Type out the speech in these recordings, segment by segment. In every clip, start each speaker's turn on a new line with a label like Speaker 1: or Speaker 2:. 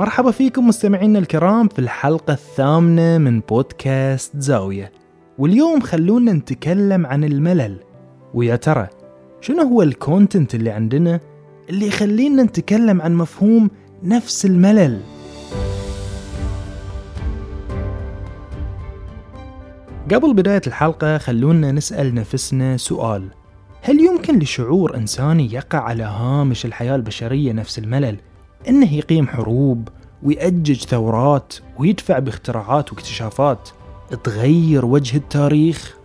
Speaker 1: مرحبا فيكم مستمعينا الكرام في الحلقة الثامنة من بودكاست زاوية. واليوم خلونا نتكلم عن الملل. ويا ترى شنو هو الكونتنت اللي عندنا اللي يخلينا نتكلم عن مفهوم نفس الملل؟ قبل بداية الحلقة خلونا نسأل نفسنا سؤال. هل يمكن لشعور إنساني يقع على هامش الحياة البشرية نفس الملل؟ إنه يقيم حروب ويأجج ثورات ويدفع باختراعات واكتشافات. تغير وجه التاريخ؟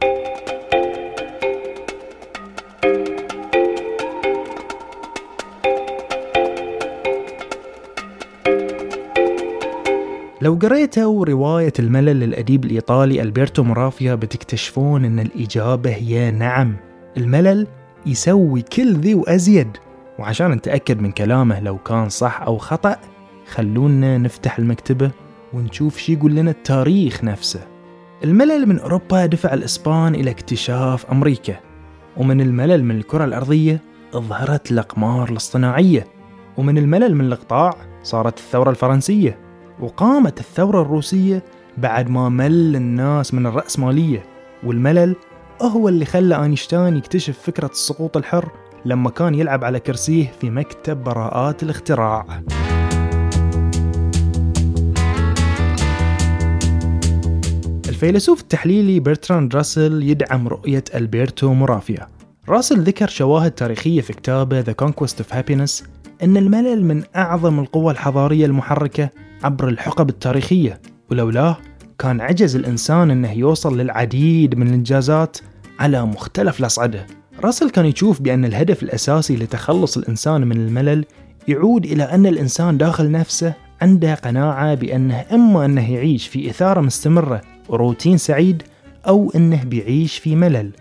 Speaker 1: لو قريتوا رواية الملل للأديب الإيطالي ألبرتو مرافيا بتكتشفون أن الإجابة هي نعم. الملل يسوي كل ذي وأزيد. وعشان نتأكد من كلامه لو كان صح أو خطأ خلونا نفتح المكتبة ونشوف شي يقول لنا التاريخ نفسه. الملل من أوروبا دفع الإسبان إلى اكتشاف أمريكا ومن الملل من الكرة الأرضية ظهرت الأقمار الاصطناعية ومن الملل من الإقطاع صارت الثورة الفرنسية وقامت الثورة الروسية بعد ما مل الناس من الرأسمالية والملل هو اللي خلى أينشتاين يكتشف فكرة السقوط الحر لما كان يلعب على كرسيه في مكتب براءات الاختراع. الفيلسوف التحليلي برتراند راسل يدعم رؤية ألبرتو مورافيا راسل ذكر شواهد تاريخية في كتابه The Conquest of Happiness أن الملل من أعظم القوى الحضارية المحركة عبر الحقب التاريخية ولولاه كان عجز الإنسان أنه يوصل للعديد من الإنجازات على مختلف الأصعدة راسل كان يشوف بأن الهدف الأساسي لتخلص الإنسان من الملل يعود إلى أن الإنسان داخل نفسه عنده قناعة بأنه إما أنه يعيش في إثارة مستمرة وروتين سعيد أو أنه بيعيش في ملل.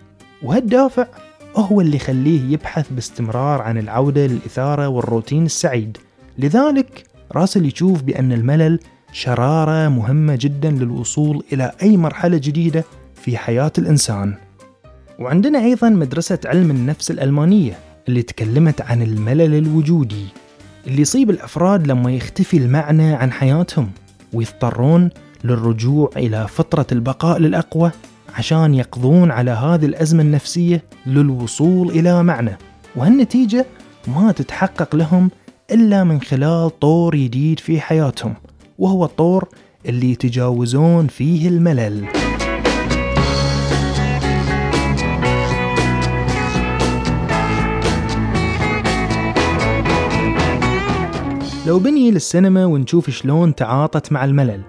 Speaker 1: وهالدافع هو اللي يخليه يبحث باستمرار عن العودة للإثارة والروتين السعيد. لذلك راسل يشوف بأن الملل شرارة مهمة جدا للوصول إلى أي مرحلة جديدة في حياة الإنسان. وعندنا أيضا مدرسة علم النفس الألمانية اللي تكلمت عن الملل الوجودي اللي يصيب الأفراد لما يختفي المعنى عن حياتهم ويضطرون للرجوع إلى فطرة البقاء للأقوى عشان يقضون على هذه الأزمة النفسية للوصول إلى معنى. وهالنتيجة ما تتحقق لهم إلا من خلال طور جديد في حياتهم وهو الطور اللي يتجاوزون فيه الملل. لو بني للسينما ونشوف شلون تعاطت مع الملل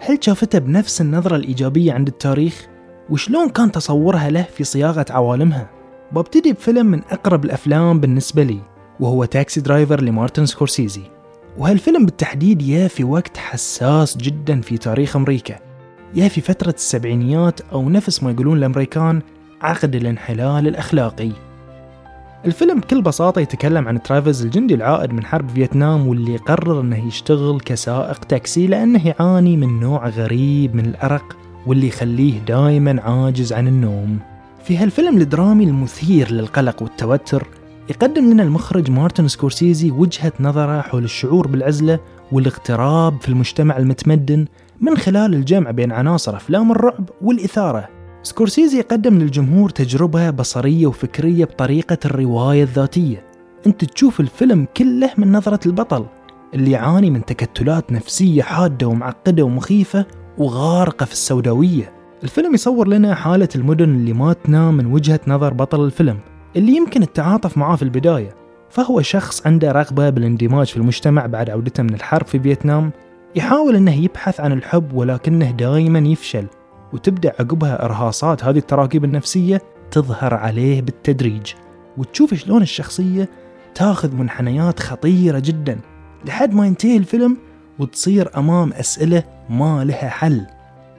Speaker 1: هل شافتها بنفس النظرة الإيجابية عند التاريخ؟ وشلون كان تصورها له في صياغة عوالمها؟ ببتدي بفيلم من أقرب الأفلام بالنسبة لي وهو Taxi Driver لمارتن سكورسيزي وهالفيلم بالتحديد يا في وقت حساس جدا في تاريخ أمريكا يا في فترة السبعينيات أو نفس ما يقولون الأمريكان عقد الانحلال الأخلاقي الفيلم بكل بساطة يتكلم عن ترافيز الجندي العائد من حرب فيتنام واللي قرر إنه يشتغل كسائق تاكسي لأنه يعاني من نوع غريب من الأرق واللي يخليه دايما عاجز عن النوم. في هالفيلم الدرامي المثير للقلق والتوتر يقدم لنا المخرج مارتن سكورسيزي وجهة نظره حول الشعور بالعزلة والاغتراب في المجتمع المتمدن من خلال الجمع بين عناصر أفلام الرعب والإثارة. سكورسيزي يقدم للجمهور تجربة بصرية وفكرية بطريقة الرواية الذاتية. أنت تشوف الفيلم كله من نظرة البطل اللي يعاني من تكتلات نفسية حادة ومعقدة ومخيفة وغارقة في السوداوية. الفيلم يصور لنا حالة المدن اللي ما تنام من وجهة نظر بطل الفيلم اللي يمكن التعاطف معاه في البداية. فهو شخص عنده رغبة بالاندماج في المجتمع بعد عودته من الحرب في فيتنام يحاول إنه يبحث عن الحب ولكنه دائما يفشل. وتبدأ عقبها إرهاصات. هذه التراكيب النفسية تظهر عليه بالتدريج. وتشوف شلون الشخصية تاخذ منحنيات خطيرة جدا لحد ما ينتهي الفيلم وتصير أمام أسئلة ما لها حل.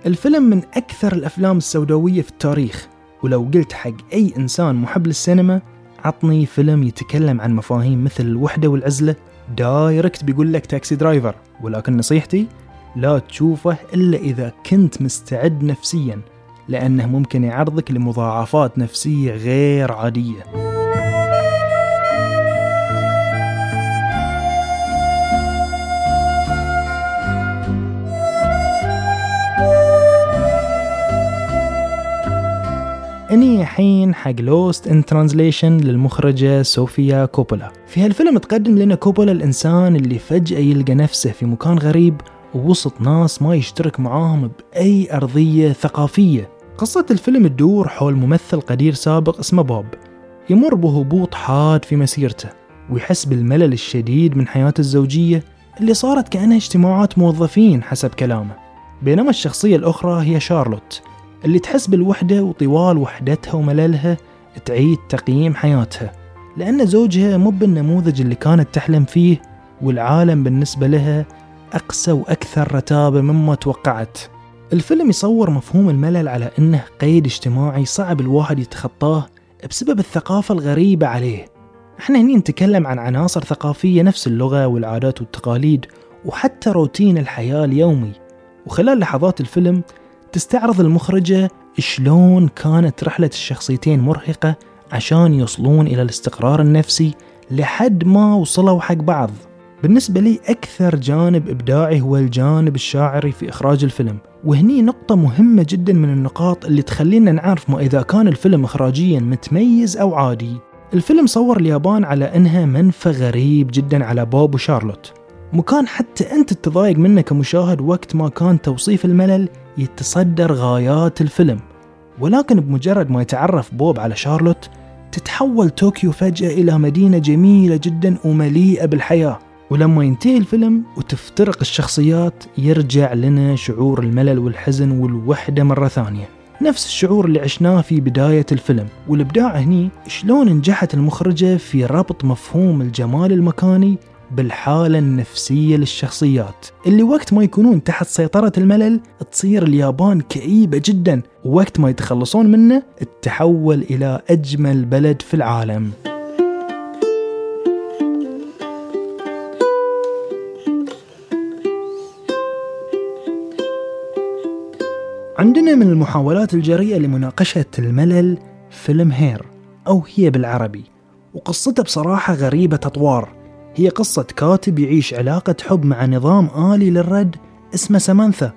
Speaker 1: الفيلم من أكثر الأفلام السوداوية في التاريخ. ولو قلت حق أي إنسان محب للسينما عطني فيلم يتكلم عن مفاهيم مثل الوحدة والعزلة. direct بيقول لك Taxi Driver. ولكن نصيحتي لا تشوفه إلا إذا كنت مستعد نفسيا لأنه ممكن يعرضك لمضاعفات نفسية غير عادية. إني الحين حق Lost in Translation للمخرجة صوفيا كوبولا. في هالفيلم تقدم لنا كوبولا الإنسان اللي فجأة يلقى نفسه في مكان غريب ووسط ناس ما يشترك معاهم بأي أرضية ثقافية. قصة الفيلم تدور حول ممثل قدير سابق اسمه بوب. يمر بهبوط حاد في مسيرته ويحس بالملل الشديد من حياته الزوجية اللي صارت كأنها اجتماعات موظفين حسب كلامه. بينما الشخصية الأخرى هي شارلوت اللي تحس بالوحدة وطوال وحدتها ومللها تعيد تقييم حياتها لأن زوجها مو بالنموذج اللي كانت تحلم فيه والعالم بالنسبة لها أقسى وأكثر رتابة مما توقعت. الفيلم يصور مفهوم الملل على أنه قيد اجتماعي صعب الواحد يتخطاه بسبب الثقافة الغريبة عليه. إحنا هني نتكلم عن عناصر ثقافية نفس اللغة والعادات والتقاليد وحتى روتين الحياة اليومي. وخلال لحظات الفيلم تستعرض المخرجة شلون كانت رحلة الشخصيتين مرهقة عشان يوصلون إلى الاستقرار النفسي لحد ما وصلوا حق بعض. بالنسبة لي أكثر جانب إبداعي هو الجانب الشاعري في إخراج الفيلم وهني نقطة مهمة جدا من النقاط اللي تخلينا نعرف ما إذا كان الفيلم إخراجيا متميز أو عادي. الفيلم صور اليابان على أنها منفى غريب جدا على بوب وشارلوت. مكان حتى أنت تتضايق منه كمشاهد وقت ما كان توصيف الملل يتصدر غايات الفيلم. ولكن بمجرد ما يتعرف بوب على شارلوت تتحول طوكيو فجأة إلى مدينة جميلة جدا ومليئة بالحياة. ولما ينتهي الفيلم وتفترق الشخصيات يرجع لنا شعور الملل والحزن والوحدة مرة ثانية. نفس الشعور اللي عشناه في بداية الفيلم. والإبداع هني شلون نجحت المخرجة في ربط مفهوم الجمال المكاني بالحالة النفسية للشخصيات. اللي وقت ما يكونون تحت سيطرة الملل تصير اليابان كئيبة جدا. ووقت ما يتخلصون منه تتحول إلى أجمل بلد في العالم. عندنا من المحاولات الجريئة لمناقشة الملل فيلم هير أو هي بالعربي. وقصته بصراحة غريبة أطوار هي قصة كاتب يعيش علاقة حب مع نظام آلي للرد اسمه سمانثا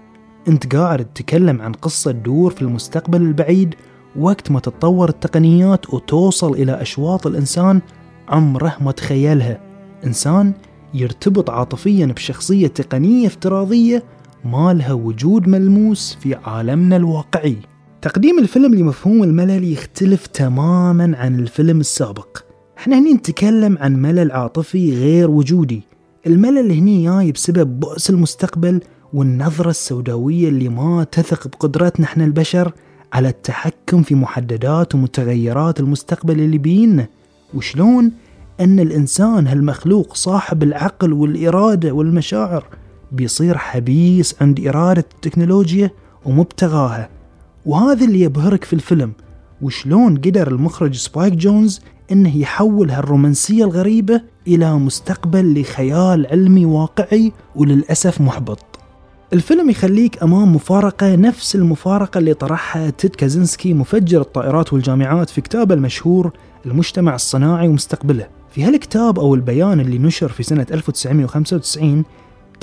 Speaker 1: أنت قاعد تتكلم عن قصة تدور في المستقبل البعيد وقت ما تتطور التقنيات وتوصل إلى أشواط الإنسان عمره ما تخيلها. إنسان يرتبط عاطفيا بشخصية تقنية افتراضية ما لها وجود ملموس في عالمنا الواقعي. تقديم الفيلم لمفهوم الملل يختلف تماما عن الفيلم السابق. إحنا هني نتكلم عن ملل عاطفي غير وجودي. الملل هني جاي بسبب بؤس المستقبل والنظرة السوداوية اللي ما تثق بقدرتنا إحنا البشر على التحكم في محددات ومتغيرات المستقبل اللي بينا. وشلون أن الإنسان هالمخلوق صاحب العقل والإرادة والمشاعر بيصير حبيس عند إرادة التكنولوجيا ومبتغاها. وهذا اللي يبهرك في الفيلم وشلون قدر المخرج سبايك جونز إنه يحول هالرومانسية الغريبة إلى مستقبل لخيال علمي واقعي وللأسف محبط. الفيلم يخليك أمام مفارقة نفس المفارقة اللي طرحها تيد كازنسكي مفجر الطائرات والجامعات في كتابه المشهور المجتمع الصناعي ومستقبله. في هالكتاب أو البيان اللي نشر في سنة 1995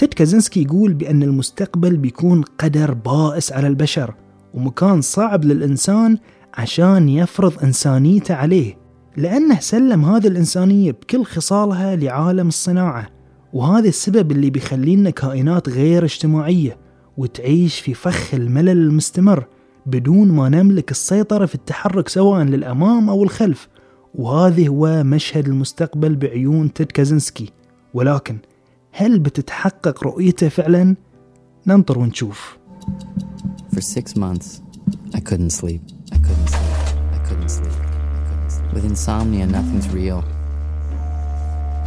Speaker 1: تيد كازنسكي يقول بأن المستقبل بيكون قدر بائس على البشر ومكان صعب للإنسان عشان يفرض إنسانيته عليه لأنه سلم هذه الإنسانية بكل خصالها لعالم الصناعة وهذا السبب اللي بيخلينا كائنات غير اجتماعية وتعيش في فخ الملل المستمر بدون ما نملك السيطرة في التحرك سواء للأمام أو الخلف وهذا هو مشهد المستقبل بعيون تيد كازنسكي ولكن هل بتتحقق رؤيته فعلا؟ ننطر ونشوف For six months, I couldn't sleep. I couldn't sleep. I couldn't sleep. I couldn't sleep. With insomnia, nothing's real.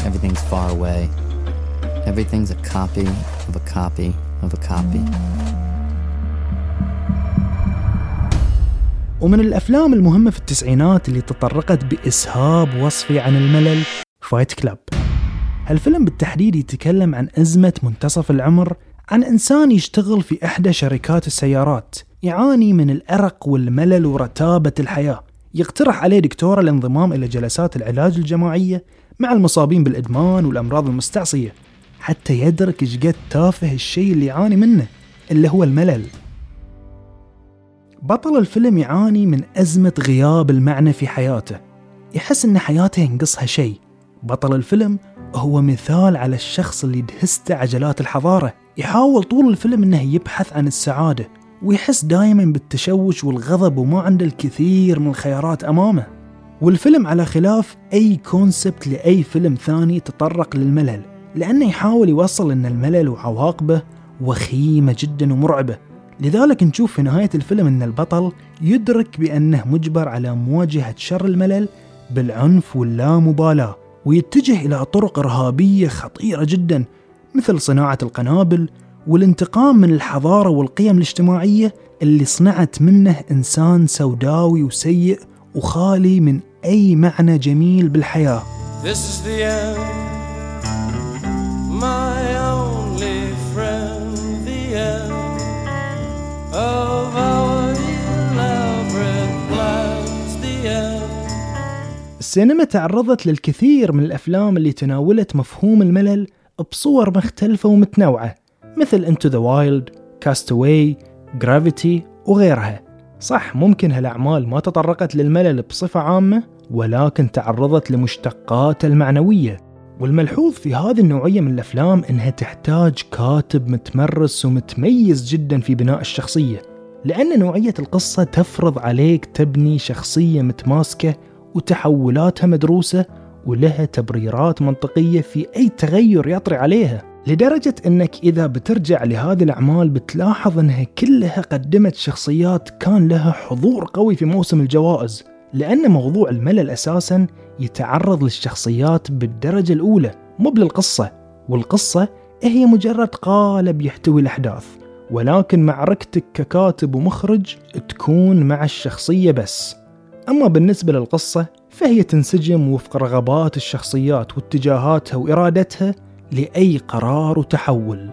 Speaker 1: Everything's far away. Everything's a copy of a copy of a copy. ومن الأفلام المهمة في التسعينات اللي تطرقت بإسهاب وصفي عن الملل فايت كلاب هالفيلم بالتحديد يتكلم عن أزمة منتصف العمر عن إنسان يشتغل في إحدى شركات السيارات يعاني من الأرق والملل ورتابة الحياة. يقترح عليه دكتور الانضمام إلى جلسات العلاج الجماعية مع المصابين بالإدمان والأمراض المستعصية حتى يدرك قد تافه الشيء اللي يعاني منه اللي هو الملل. بطل الفيلم يعاني من أزمة غياب المعنى في حياته. يحس أن حياته ينقصها شيء. بطل الفيلم هو مثال على الشخص اللي دهسته عجلات الحضارة. يحاول طول الفيلم أنه يبحث عن السعادة ويحس دائما بالتشوش والغضب وما عنده الكثير من الخيارات أمامه. والفيلم على خلاف أي كونسبت لأي فيلم ثاني تطرق للملل لأنه يحاول يوصل أن الملل وعواقبه وخيمة جدا ومرعبة. لذلك نشوف في نهاية الفيلم أن البطل يدرك بأنه مجبر على مواجهة شر الملل بالعنف واللامبالاة ويتجه إلى طرق إرهابية خطيرة جدا مثل صناعة القنابل والانتقام من الحضارة والقيم الاجتماعية اللي صنعت منه إنسان سوداوي وسيء وخالي من أي معنى جميل بالحياة. This is the end, السينما تعرضت للكثير من الأفلام اللي تناولت مفهوم الملل بصور مختلفة ومتنوعة مثل Into the Wild, Castaway, Gravity وغيرها. صح ممكن هالأعمال ما تطرقت للملل بصفة عامة ولكن تعرضت لمشتقاتها المعنوية. والملحوظ في هذه النوعية من الأفلام إنها تحتاج كاتب متمرس ومتميز جدا في بناء الشخصية لأن نوعية القصة تفرض عليك تبني شخصية متماسكة وتحولاتها مدروسة ولها تبريرات منطقية في أي تغير يطري عليها لدرجة أنك إذا بترجع لهذه الأعمال بتلاحظ أنها كلها قدمت شخصيات كان لها حضور قوي في موسم الجوائز لأن موضوع الملل أساسا يتعرض للشخصيات بالدرجة الأولى مو بالقصة والقصة هي مجرد قالب يحتوي الأحداث ولكن معركتك ككاتب ومخرج تكون مع الشخصية بس. أما بالنسبة للقصة فهي تنسجم وفق رغبات الشخصيات واتجاهاتها وإرادتها لأي قرار وتحول.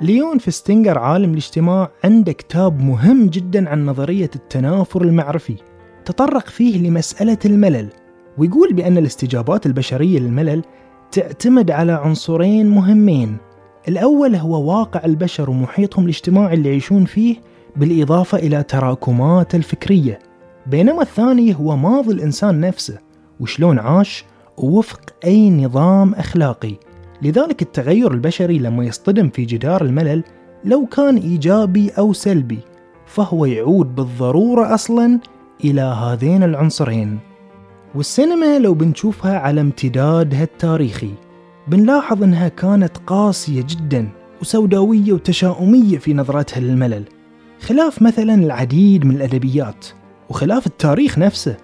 Speaker 1: ليون فيستنجر عالم الاجتماع عنده كتاب مهم جدا عن نظرية التنافر المعرفي تطرق فيه لمسألة الملل. ويقول بأن الاستجابات البشرية للملل تعتمد على عنصرين مهمين. الأول هو واقع البشر ومحيطهم الاجتماعي اللي يعيشون فيه بالإضافة إلى تراكمات الفكرية. بينما الثاني هو ماضي الإنسان نفسه وشلون عاش وفق أي نظام أخلاقي. لذلك التغير البشري لما يصطدم في جدار الملل لو كان إيجابي أو سلبي فهو يعود بالضرورة أصلا إلى هذين العنصرين. والسينما لو بنشوفها على امتدادها التاريخي بنلاحظ إنها كانت قاسية جدا وسوداوية وتشاؤمية في نظرتها للملل خلاف مثلا العديد من الأدبيات وخلاف التاريخ نفسه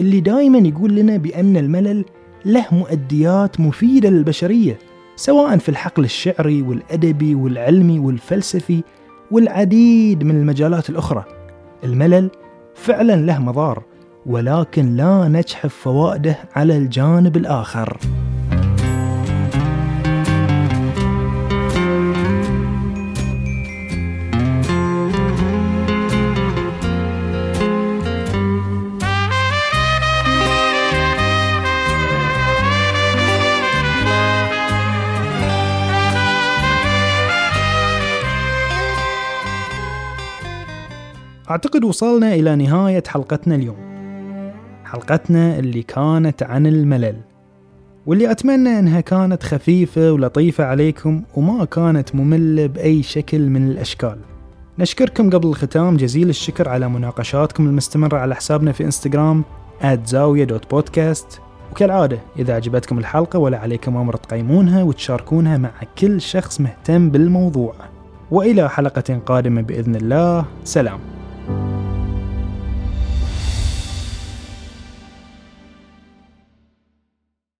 Speaker 1: اللي دائما يقول لنا بأن الملل له مؤديات مفيدة للبشرية سواء في الحقل الشعري والأدبي والعلمي والفلسفي والعديد من المجالات الأخرى. الملل فعلا له مضار ولكن لا نجحف فوائده على الجانب الآخر. أعتقد وصلنا إلى نهاية حلقتنا اليوم. حلقتنا اللي كانت عن الملل واللي أتمنى أنها كانت خفيفة ولطيفة عليكم وما كانت مملة بأي شكل من الأشكال. نشكركم قبل الختام جزيل الشكر على مناقشاتكم المستمرة على حسابنا في إنستغرام @زاوية.بودكاست وكالعادة إذا عجبتكم الحلقة ولا عليكم أمر تقيمونها وتشاركونها مع كل شخص مهتم بالموضوع. وإلى حلقة قادمة بإذن الله سلام.